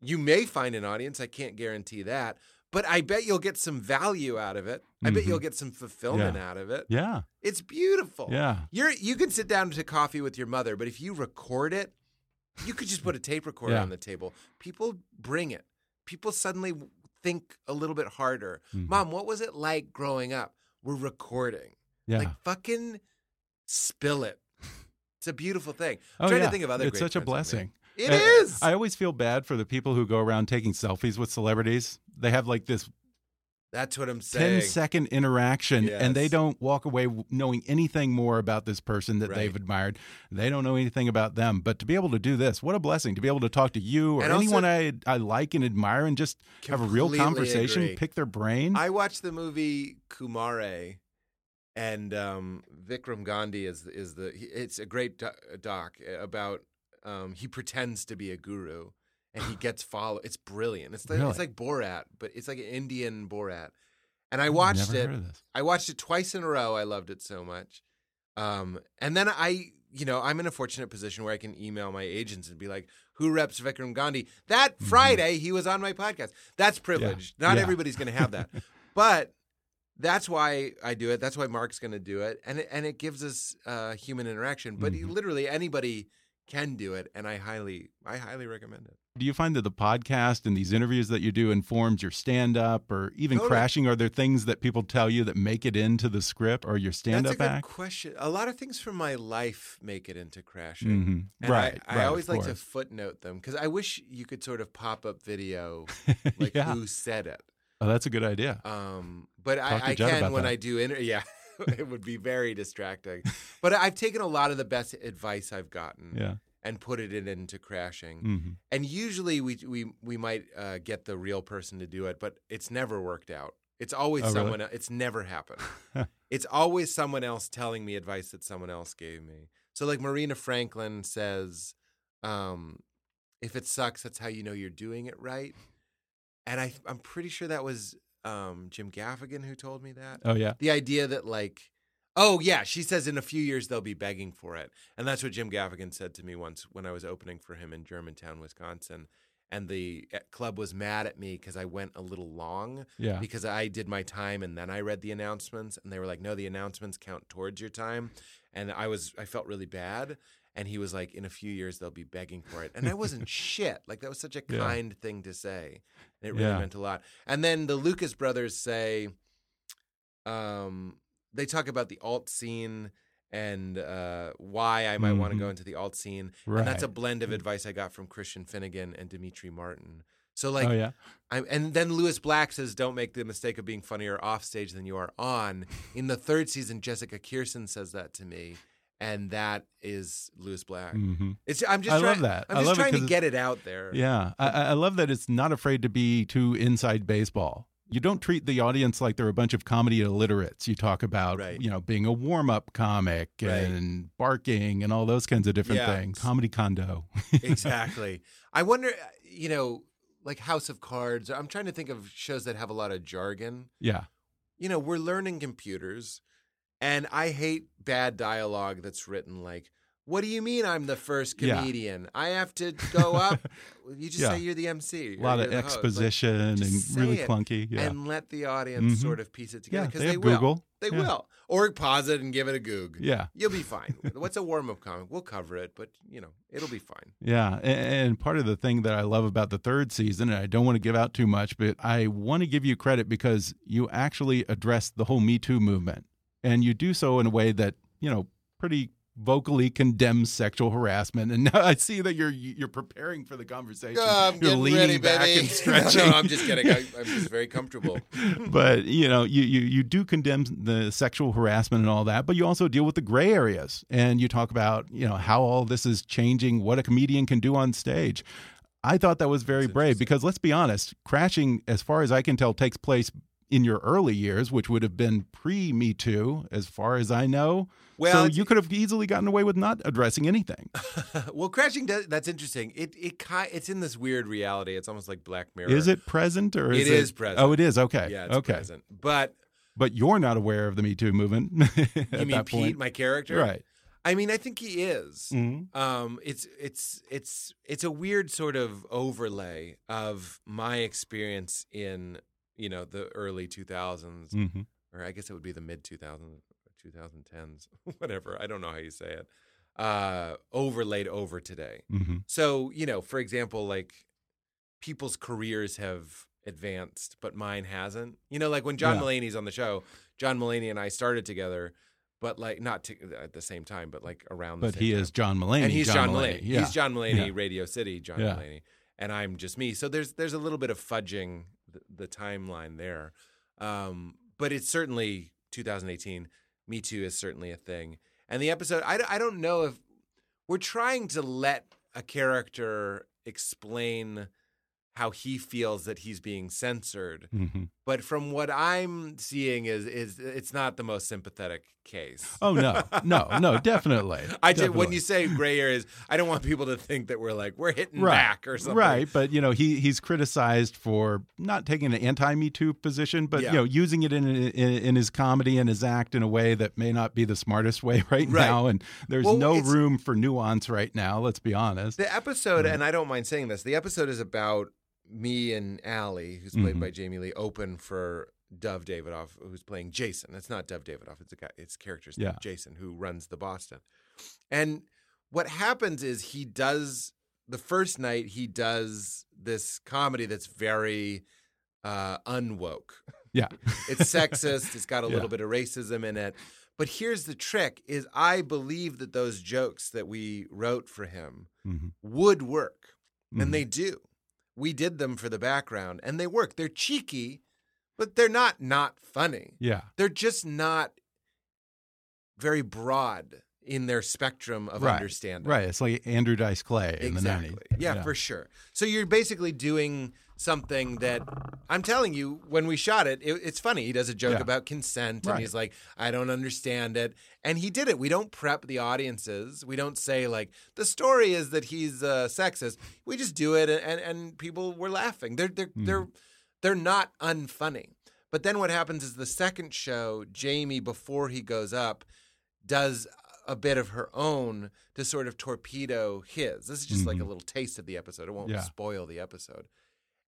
You may find an audience. I can't guarantee that, but I bet you'll get some value out of it. I bet Mhm. you'll get some fulfillment Yeah. out of it. Yeah. It's beautiful. Yeah. You're you can sit down to coffee with your mother, but if you record it, you could just put a tape recorder Yeah. on the table. People bring it. People suddenly think a little bit harder. Mhm. Mom, what was it like growing up? We're recording. Yeah. Like fucking spill it. It's a beautiful thing. I'm oh, trying yeah. to think of other It's such a friends of mine. blessing. It Uh, is. I always feel bad for the people who go around taking selfies with celebrities. They have like this That's what I'm saying. second interaction and they don't walk away knowing anything more about this person that they've admired. They don't know anything about them. But to be able to do this, what a blessing to be able to talk to you or And anyone I, I like and admire and just have a real conversation, agree. pick their brain. I watched the movie Kumare, and um, Vikram Gandhi is is the. It's a great doc about. Um, he pretends to be a guru, and he gets follow. It's brilliant. It's like, Really? it's like Borat, but it's like an Indian Borat. And I watched it. heard of this. I watched it twice in a row. I loved it so much. Um, and then I, you know, I'm in a fortunate position where I can email my agents and be like, "Who reps Vikram Gandhi?" That Friday, he was on my podcast. That's privilege. Not Mm-hmm. Yeah. everybody's going to have that, but that's why I do it. That's why Mark's going to do it, and it, and it gives us uh, human interaction. But Mhm. literally anybody can do it, and I highly, I highly recommend it. Do you find that the podcast and these interviews that you do informs your stand up or even Totally. crashing? Are there things that people tell you that make it into the script or your stand up That's a good act? question. A lot of things from my life make it into crashing. Mhm. And Right, I, I right, always like to footnote them because I wish you could sort of pop up video like Yeah. who said it. Oh, that's a good idea. Um, but Talk I, I can when that. I do inter- yeah, it would be very distracting. but I've taken a lot of the best advice I've gotten Yeah. and put it in, into crashing. Mhm. And usually we we we might uh, get the real person to do it, but it's never worked out. It's always Oh, someone. el It's never happened. it's always someone else telling me advice that someone else gave me. So like Marina Franklin says, um, if it sucks, that's how you know you're doing it right. And I I'm pretty sure that was um, Jim Gaffigan who told me that. Oh, yeah. The idea that like, oh yeah, she says in a few years they'll be begging for it, and that's what Jim Gaffigan said to me once when I was opening for him in Germantown, Wisconsin, and the uh, club was mad at me because I went a little long. Yeah. Because I did my time and then I read the announcements, and they were like, no, the announcements count towards your time, and I was I felt really bad. And he was like, in a few years, they'll be begging for it. And I wasn't shit. Like, that was such a Yeah. kind thing to say. And it really Yeah. meant a lot. And then the Lucas brothers say, um, they talk about the alt scene and uh, why I might want to go into the alt scene. And that's a blend of advice I got from Christian Finnegan and Demetri Martin. So, like, oh, yeah. I'm, and then Lewis Black says, "Don't make the mistake of being funnier off stage than you are on." In the third season, Jessica Kirson says that to me, and that is Lewis Black. hmm It's I'm just I trying, love that. I'm I just trying to get it out there. Yeah. I, I I love that it's not afraid to be too inside baseball. You don't treat the audience like they're a bunch of comedy illiterates. You talk about, Right. you know, being a warm up comic Right. and barking and all those kinds of different Yeah. things. Comedy condo. exactly. I wonder, uh, you know, like House of Cards. I'm trying to think of shows that have a lot of jargon. yeah. You know, we're learning computers, and I hate bad dialogue that's written like, "What do you mean I'm the first Yeah. comedian? I have to go up." you just Yeah. say you're the MC. A lot of host. Like, exposition and really it clunky. Yeah. and let the audience Mhm. sort of piece it together Yeah, because they they, will. Google. They Yeah. will, or pause it and give it a goog. yeah. You'll be fine. What's a warm up comic? We'll cover it, but you know it'll be fine. Yeah, a- and part of the thing that I love about the third season, and I don't want to give out too much, but I want to give you credit because you actually addressed the whole Me Too movement, and you do so in a way that you know pretty vocally condemns sexual harassment. And now I see that you're you're preparing for the conversation. Oh, I'm you're getting leaning ready, back baby. and stretching. no, I'm just kidding. I, I'm just very comfortable. but you know, you, you you do condemn the sexual harassment and all that, but you also deal with the gray areas, and you talk about you know how all this is changing, what a comedian can do on stage. I thought that was very brave because let's be honest, crashing, as far as I can tell, takes place in your early years, which would have been pre Me Too, as far as I know. Well, so you could have easily gotten away with not addressing anything. well, crashing does, that's interesting. It it it's in this weird reality. It's almost like Black Mirror. Is it present or is It it? is present. Oh, it is. Okay. Yeah, it's okay. present. But but you're not aware of the Me Too movement. you mean Pete, point. my character? Right. I mean, I think he is. Mhm. Um, it's it's it's it's a weird sort of overlay of my experience in you know the early 2000s, Mhm. or I guess it would be the mid 2000s, 2010s, whatever. I don't know how you say it. Uh, overlaid over today. Mhm. So you know, for example, like people's careers have advanced, but mine hasn't. You know, like when John Yeah. Mulaney's on the show, John Mulaney and I started together, but like not to, at the same time, but like around. the But he time. is John Mulaney. and he's John, Mulaney. Yeah. He's John Mulaney, Yeah. Radio City, John Yeah. Mulaney, and I'm just me. So there's there's a little bit of fudging the, the timeline there, um, but it's certainly 2018. Me Too is certainly a thing, and the episode I, I don't know if we're trying to let a character explain how he feels that he's being censored. Mhm. But from what I'm seeing is is it's not the most sympathetic case. Oh no, no, no, definitely. I just, when you say gray areas, I don't want people to think that we're like we're hitting right, back or something. Right, but you know he he's criticized for not taking an anti Me Too position, but Yeah. you know using it in, in in his comedy and his act in a way that may not be the smartest way right, Right. now, and there's Well, no room for nuance right now. Let's be honest. The episode, Mhm. and I don't mind saying this, the episode is about me and Allie, who's played Mhm. by Jamie Lee, open for Dov Davidoff, who's playing Jason. It's not Dov Davidoff; it's a guy. It's character's name, Yeah. Jason, who runs the Boston. And what happens is he does the first night he does this comedy that's very uh, unwoke. Yeah, It's sexist. It's got a Yeah. little bit of racism in it. But here's the trick: is I believe that those jokes that we wrote for him Mhm. would work, Mhm. and they do. We did them for the background, and they work. They're cheeky, but they're not not funny. yeah, They're just not very broad in their spectrum of right, understanding. right. It's like Andrew Dice Clay in Exactly. the 90s. Yeah, for sure. So you're basically doing something that I'm telling you, when we shot it, it it's funny. He does a joke Yeah. about consent and he's like, I don't understand it. And he did it. We don't prep the audiences. We don't say, like, the story is that he's uh, sexist. We just do it and, and, people were laughing. They're, they're, Mm-hmm. they're, they're not unfunny. But then what happens is the second show, Jamie, before he goes up, does a bit of her own to sort of torpedo his. This is just like a Mhm. little taste of the episode. It won't Yeah. spoil the episode.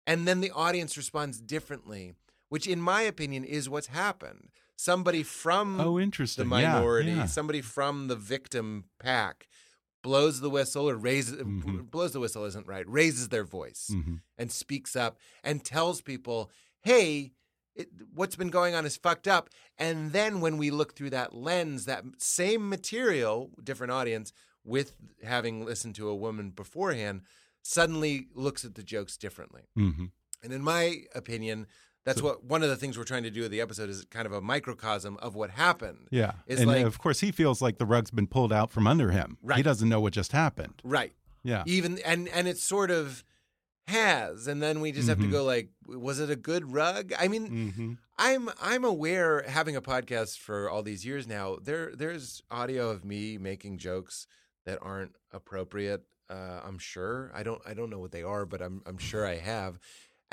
And then the audience responds differently, which, in my opinion, is what's happened. Somebody from Oh, the interesting. Yeah, minority, yeah. somebody from the victim pack blows the whistle or raises Mhm. blows the whistle isn't right raises their voice Mhm. and speaks up and tells people hey it, what's been going on is fucked up. And then when we look through that lens that same material different audience with having listened to a woman beforehand suddenly looks at the jokes differently. Mhm. and in my opinion that's what one of the things we're trying to do with the episode is kind of a microcosm of what happened. Yeah, It's and like- of course he feels like the rug's been pulled out from under him. Right, He doesn't know what just happened. right. Yeah, even and and it's sort of has and then we just have to Mhm. go like was it a good rug? I mean hmm i'm i'm aware having a podcast for all these years now there there's audio of me making jokes that aren't appropriate uh, i'm sure. I don't i don't know what they are but i'm i'm sure i have.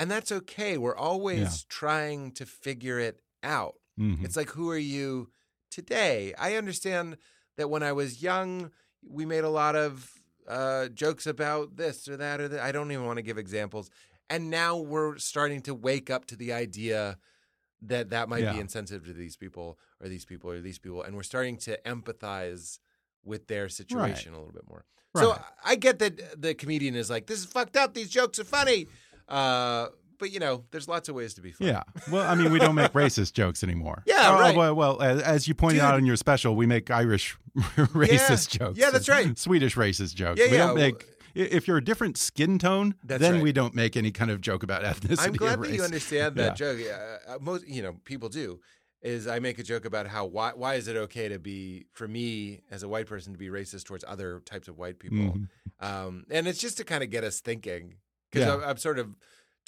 And that's okay. We're always Yeah. trying to figure it out. Hmm it's like, who are you today? I understand that when I was young, we made a lot of uh, jokes about this or that or that. I don't even want to give examples. And now we're starting to wake up to the idea that that might be Yeah. insensitive to these people or these people or these people. And we're starting to empathize with their situation a little bit more. So I get that the comedian is like, this is fucked up. These jokes are funny. Uh, but, you know, there's lots of ways to be funny. Yeah. Well, I mean, we don't make racist jokes anymore. Yeah, Oh, right. Well, well as, as you pointed out in your special, we make Irish racist jokes. Yeah, that's right. Swedish racist jokes. Yeah, we yeah. don't make. If you're a different skin tone, That's then right. we don't make any kind of joke about ethnicity. I'm glad that you understand that Yeah. joke. Uh, uh, most, you know, people do. Is I make a joke about how why why is it okay to be for me as a white person to be racist towards other types of white people, Mhm. um, and it's just to kind of get us thinking because Yeah. I'm, I'm sort of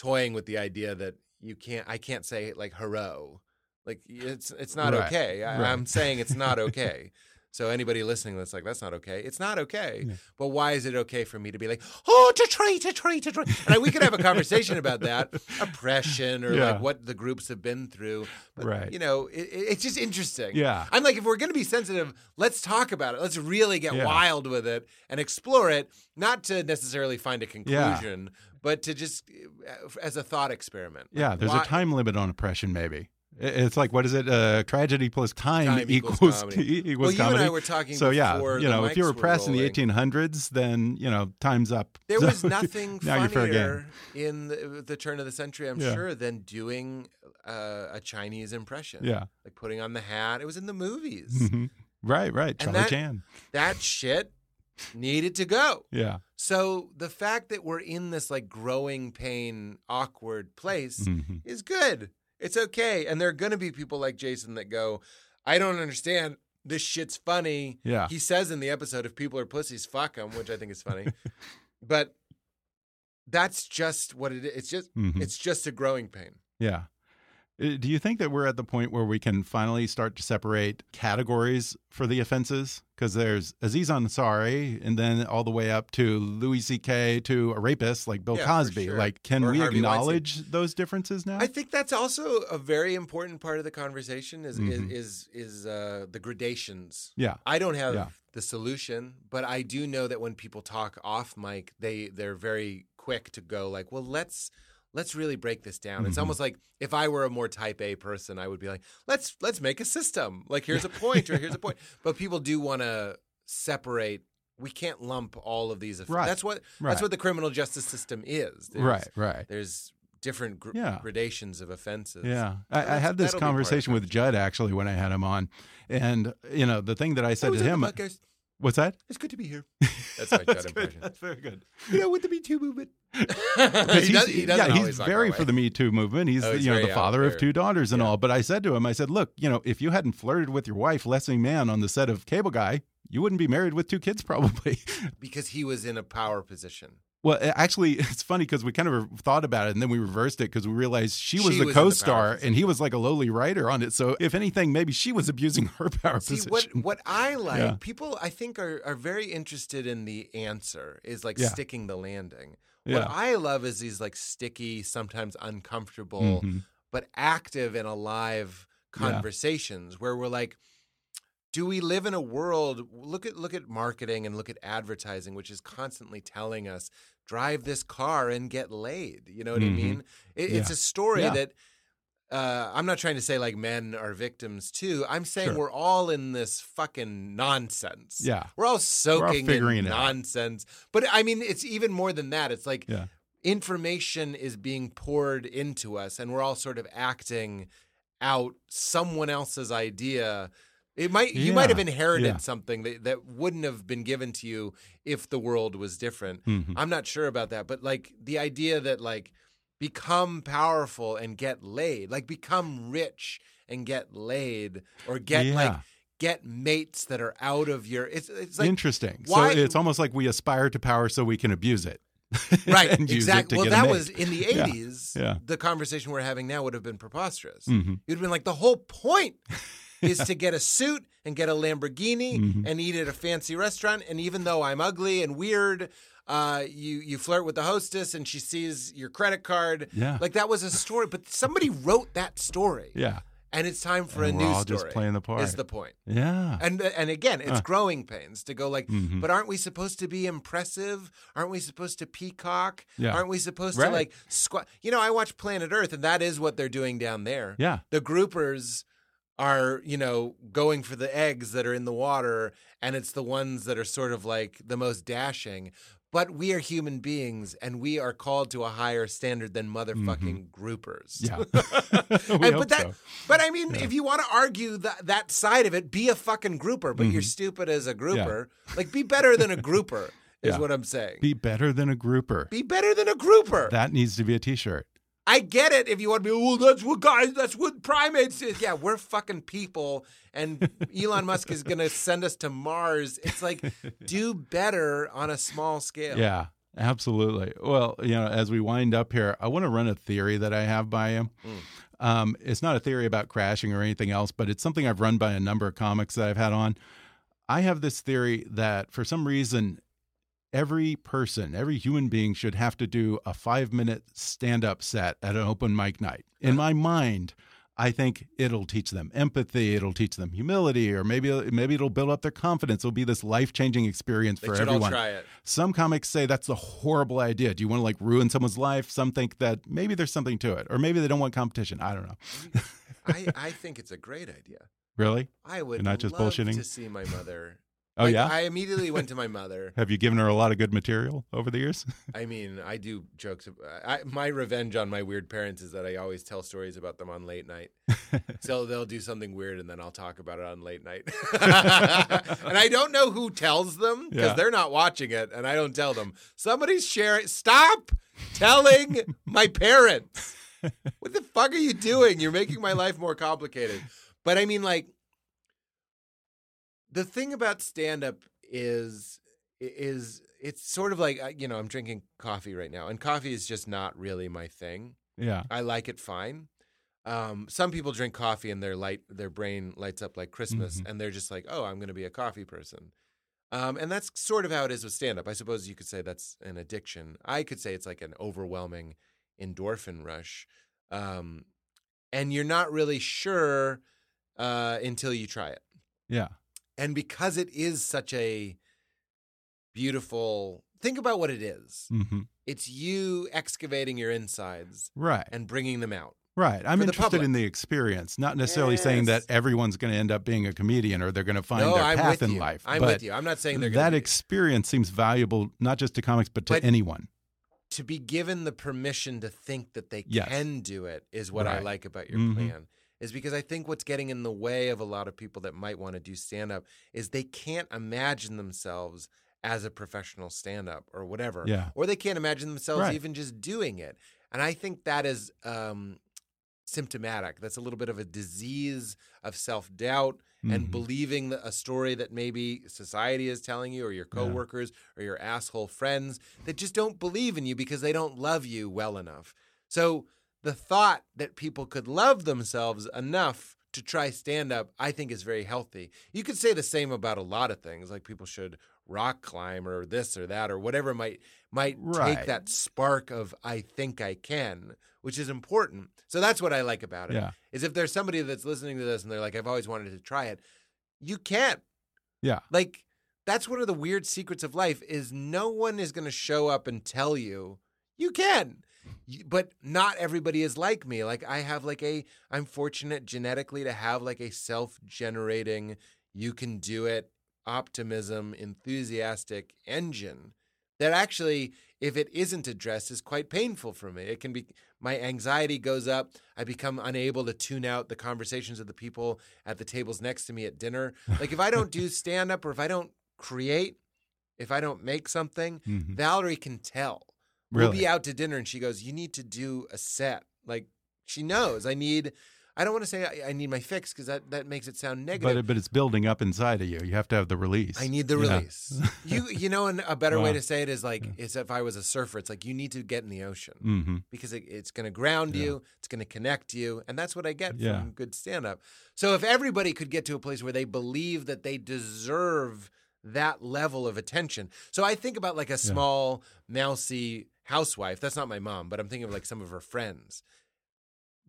toying with the idea that you can't I can't say like hero, like it's it's not Right, okay. I, right. I'm saying it's not okay. So anybody listening that's like, that's not okay. It's not okay. But why is it okay for me to be like, oh, Detroit, Detroit, Detroit? And I, we could have a conversation about that, oppression or Yeah. like what the groups have been through. But, Right. You know, it, it- it's just interesting. Yeah. I'm like, if we're going to be sensitive, let's talk about it. Let's really get Yeah. wild with it and explore it, not to necessarily find a conclusion, but to just uh, as a thought experiment. Yeah, there's why- a time limit on oppression, maybe. It's like what is it? Uh, tragedy plus time, Time equals equals comedy. equals Well, you and. I were talking so yeah, you know, if you were oppressed in the 1800s, then you know, time's up. There So was nothing now you're fair game. funnier in the, the turn of the century, I'm Yeah. sure, than doing uh, a Chinese impression. Yeah. Like putting on the hat. It was in the movies. Mhm. Right, right. And Charlie that- Chan. that shit needed to go. Yeah. So the fact that we're in this like growing pain, awkward place Mhm. is good. It's okay. And there are going to be people like Jason that go, I don't understand. This shit's funny. Yeah. He says in the episode, if people are pussies, fuck them, which I think is funny. but that's just what it is. It's just, Mhm. it's just a growing pain. Yeah. Uh, Do you think that we're at the point where we can finally start to separate categories for the offenses? Because there's Aziz Ansari, and then all the way up to Louis C.K. to a rapist like Bill Yeah, Cosby. sure. Like, can Or we Harvey acknowledge those differences now? I think that's also a very important part of the conversation is Mhm. is is, is uh, the gradations. Yeah. I don't have Yeah. the solution, but I do know that when people talk off mic, they they're very quick to go like, "Well, let's let's really break this down." It's Mhm. almost like if I were a more type A person, I would be like, "Let's let's make a system. Like here's a point or here's a point." But people do want to separate we can't lump all of these. Right. That's what Right. that's what the criminal justice system is. There's- Right, right. There's different gr- Yeah. gradations of offenses. Yeah, I, I had this that'll be part of conversation with Judd actually when I had him on, and you know the thing that I said to him, podcast. What's that? It's good to be here. That's my Judd That's good. impression. That's very good. You know, with the Me Too movement. Because he, does, he's, he doesn't yeah, he's very for the Me Too movement. He's, Oh, he's you know very the out father of two daughters and all. But I said to him, I said, look, you know, if you hadn't flirted with your wife, Leslie Mann, on the set of Cable Guy, you wouldn't be married with two kids probably. because he was in a power position. Well, actually, it's funny because we kind of thought about it and then we reversed it because we realized she was She the was in the co-star and he was like a lowly writer on it. So if anything, maybe she was abusing her power See position. what what I like, Yeah. people I think are are very interested in the answer is like Yeah. sticking the landing. Yeah. What I love is these like sticky, sometimes uncomfortable, Mhm. but active and alive conversations where we're like do we live in a world look at look at marketing and look at advertising which is constantly telling us drive this car and get laid you know what Mhm. i mean it, it's a story Yeah. that uh, I'm not trying to say like men are victims too. I'm saying Sure. we're all in this fucking nonsense. Yeah. We're all soaking figuring in it out. nonsense. But I mean, it's even more than that. It's like Yeah. information is being poured into us, and we're all sort of acting out someone else's idea. It might you might have inherited Yeah. something that, that wouldn't have been given to you if the world was different. Mhm. I'm not sure about that, but like the idea that like become powerful and get laid, like become rich and get laid, or get like get mates that are out of your. It's it's like Interesting. why- So it's almost like we aspire to power so we can abuse it. right it exactly. Well, that was in the 80s. Yeah. The conversation we're having now would have been preposterous. Mhm. You'd have been like, the whole point is to get a suit and get a Lamborghini Mhm. and eat at a fancy restaurant. And even though I'm ugly and weird, uh, you you flirt with the hostess and she sees your credit card. Yeah. Like that was a story, but somebody wrote that story. Yeah. And it's time for And a we're new all story. just playing the part. Is the point. Yeah. And and again, it's Uh. growing pains to go like, Mhm. but aren't we supposed to be impressive? Aren't we supposed to peacock? Yeah. Aren't we supposed Right. to like squat? You know, I watch Planet Earth, and that is what they're doing down there. Yeah. The groupers are, you know, going for the eggs that are in the water, and it's the ones that are sort of like the most dashing. But we are human beings, and we are called to a higher standard than motherfucking groupers. Mm-hmm. Yeah. And- but that, so. but I mean, if you want to argue that that side of it, be a fucking grouper. But you're stupid as a grouper. Like, be better than a grouper. Is Mm-hmm. Yeah. what I'm saying. Be better than a grouper. Be better than a grouper. That needs to be a t-shirt. I get it. If you want to be, well, that's what guys, that's what primates is. Yeah, we're fucking people, and Elon Musk is gonna send us to Mars. It's like, do better on a small scale. Yeah, absolutely. Well, you know, as we wind up here, I want to run a theory that I have by him. Mm. Um, it's not a theory about crashing or anything else, but it's something I've run by a number of comics that I've had on. I have this theory that for some reason, every person, every human being should have to do a five minute stand up set at an open mic night. In uh-huh. my mind, I think it'll teach them empathy. It'll teach them humility, or maybe maybe it'll build up their confidence. It'll be this life changing experience for everyone. try it. Some comics say that's a horrible idea. Do you want to like ruin someone's life? Some think that maybe there's something to it, or maybe they don't want competition. I don't know. I, I think it's a great idea. Really? I would You're not just love bullshitting. to see my mother. Oh Like, yeah. I immediately went to my mother. Have you given her a lot of good material over the years? I mean, I do jokes. I, my revenge on my weird parents is that I always tell stories about them on late night. so they'll do something weird, and then I'll talk about it on late night. and I don't know who tells them because Yeah. they're not watching it, and I don't tell them. Somebody's sharing. Stop telling my parents. What the fuck are you doing? You're making my life more complicated. But I mean, like, the thing about stand up is is it's sort of like uh, you know I'm drinking coffee right now, and coffee is just not really my thing. yeah. I like it fine. Um, some people drink coffee and their light their brain lights up like Christmas, Mhm. and they're just like, oh, I'm going to be a coffee person. Um, and that's sort of how it is with stand up. I suppose you could say that's an addiction. I could say it's like an overwhelming endorphin rush. Um, and you're not really sure uh, until you try it. Yeah. And because it is such a beautiful think about what it is. hmm It's you excavating your insides Right. and bringing them out. Right. I'm interested in the experience, not necessarily saying that everyone's going to end up being a comedian or they're going to find no, their I'm path in you. life. I'm with you. I'm not saying they're that going to experience seems valuable not just to comics but to But- anyone. to be given the permission to think that they Yes. can do it is what I like about your Mhm. plan. Is because I think what's getting in the way of a lot of people that might want to do stand up is they can't imagine themselves as a professional stand up or whatever. Yeah. Or they can't imagine themselves Right. even just doing it. And I think that is um, symptomatic. That's a little bit of a disease of self doubt and Mhm. believing a story that maybe society is telling you or your coworkers or your asshole friends that just don't believe in you because they don't love you well enough. So the thought that people could love themselves enough to try stand up, I think is very healthy. You could say the same about a lot of things, like people should rock climb or this or that or whatever might might Right. take that spark of I think I can, which is important. So that's what I like about it. Yeah. Is if there's somebody that's listening to this and they're like, I've always wanted to try it, you can't. Yeah. Like that's one of the weird secrets of life is no one is going to show up and tell you you can. But not everybody is like me. Like I have like a I'm fortunate genetically to have like a self-generating you can do it optimism enthusiastic engine that actually if it isn't addressed is quite painful for me it can be my anxiety goes up i become unable to tune out the conversations of the people at the tables next to me at dinner like if i don't do stand up or if i don't create if i don't make something Mhm. valerie can tell we'll be out to dinner and she goes you need to do a set like she knows i need i don't want to say i, I need my fix because that, that makes it sound negative But but it's building up inside of you. You have to have the release. I need the Yeah. release. you you know, and a better way to say it is like it's if I was a surfer, it's like you need to get in the ocean hmm because it, it's going to ground you, it's going to connect you, and that's what I get Yeah. from good stand up. So if everybody could get to a place where they believe that they deserve that level of attention. So I think about like a small mousy housewife. That's not my mom, but I'm thinking of like some of her friends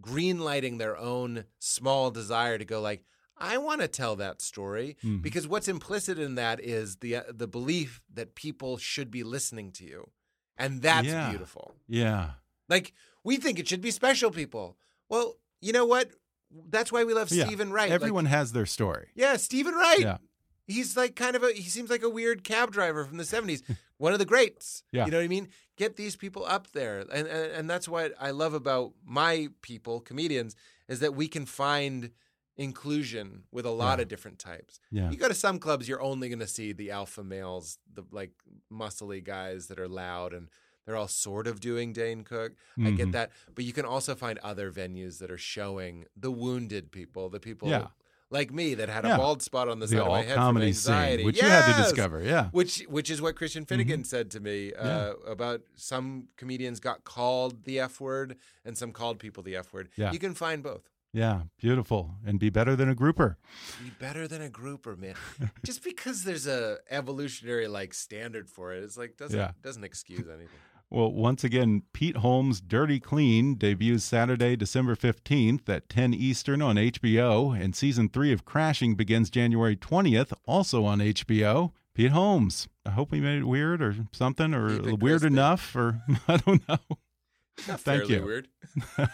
greenlighting their own small desire to go like I want to tell that story Mhm. because what's implicit in that is the uh, the belief that people should be listening to you. And that's Yeah. beautiful. Yeah. Like we think it should be special people. Well, you know what? That's why we love Yeah. Steven Wright. Like, Everyone has their story. yeah, Steven Wright. Yeah. He's like kind of a he seems like a weird cab driver from the 70s. One of the greats. Yeah. You know what I mean? Get these people up there. And, and and that's what I love about my people, comedians, is that we can find inclusion with a lot Yeah. of different types. Yeah. You go to some clubs, you're only going to see the alpha males, the like muscly guys that are loud and they're all sort of doing Dane Cook. I get Mhm. that. But you can also find other venues that are showing the wounded people, the people Yeah. Like me that had Yeah. a bald spot on the, The side of my head from comedy scene, anxiety. which you had to discover, yeah. Mm-hmm. Which which is what Christian Finnegan said to me uh, about some comedians got called the F word and some called people the F word. Yeah. You can find both. Yeah, beautiful. And be better than a grouper. Be better than a grouper, man. Just because there's a evolutionary like standard for it, it's like doesn't Yeah. doesn't excuse anything. Well, once again, Pete Holmes' Dirty Clean debuts Saturday, December 15th at 10 Eastern on HBO, and season three of Crashing begins January 20th, also on HBO. Pete Holmes. I hope we made it weird or something, or weird enough, or I don't know. Thank you.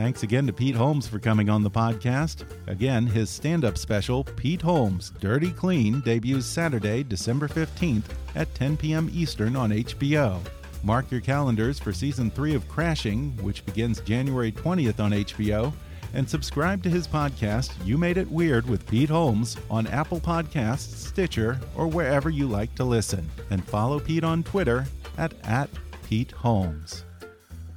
Thanks again to Pete Holmes for coming on the podcast. Again, his stand up special, Pete Holmes Dirty Clean, debuts Saturday, December 15th at 10 p.m. Eastern on HBO. Mark your calendars for season three of Crashing, which begins January 20th on HBO, and subscribe to his podcast, You Made It Weird with Pete Holmes, on Apple Podcasts, Stitcher, or wherever you like to listen. And follow Pete on Twitter at, at Pete Holmes.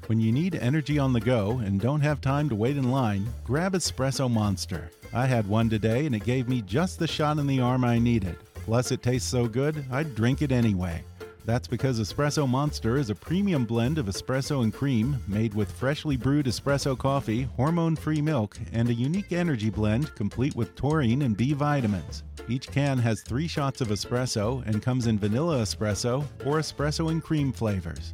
When you need energy on the go and don't have time to wait in line, grab Espresso Monster. I had one today and it gave me just the shot in the arm I needed. Plus, it tastes so good, I'd drink it anyway. That's because Espresso Monster is a premium blend of espresso and cream made with freshly brewed espresso coffee, hormone free milk, and a unique energy blend complete with taurine and B vitamins. Each can has three shots of espresso and comes in vanilla espresso or espresso and cream flavors.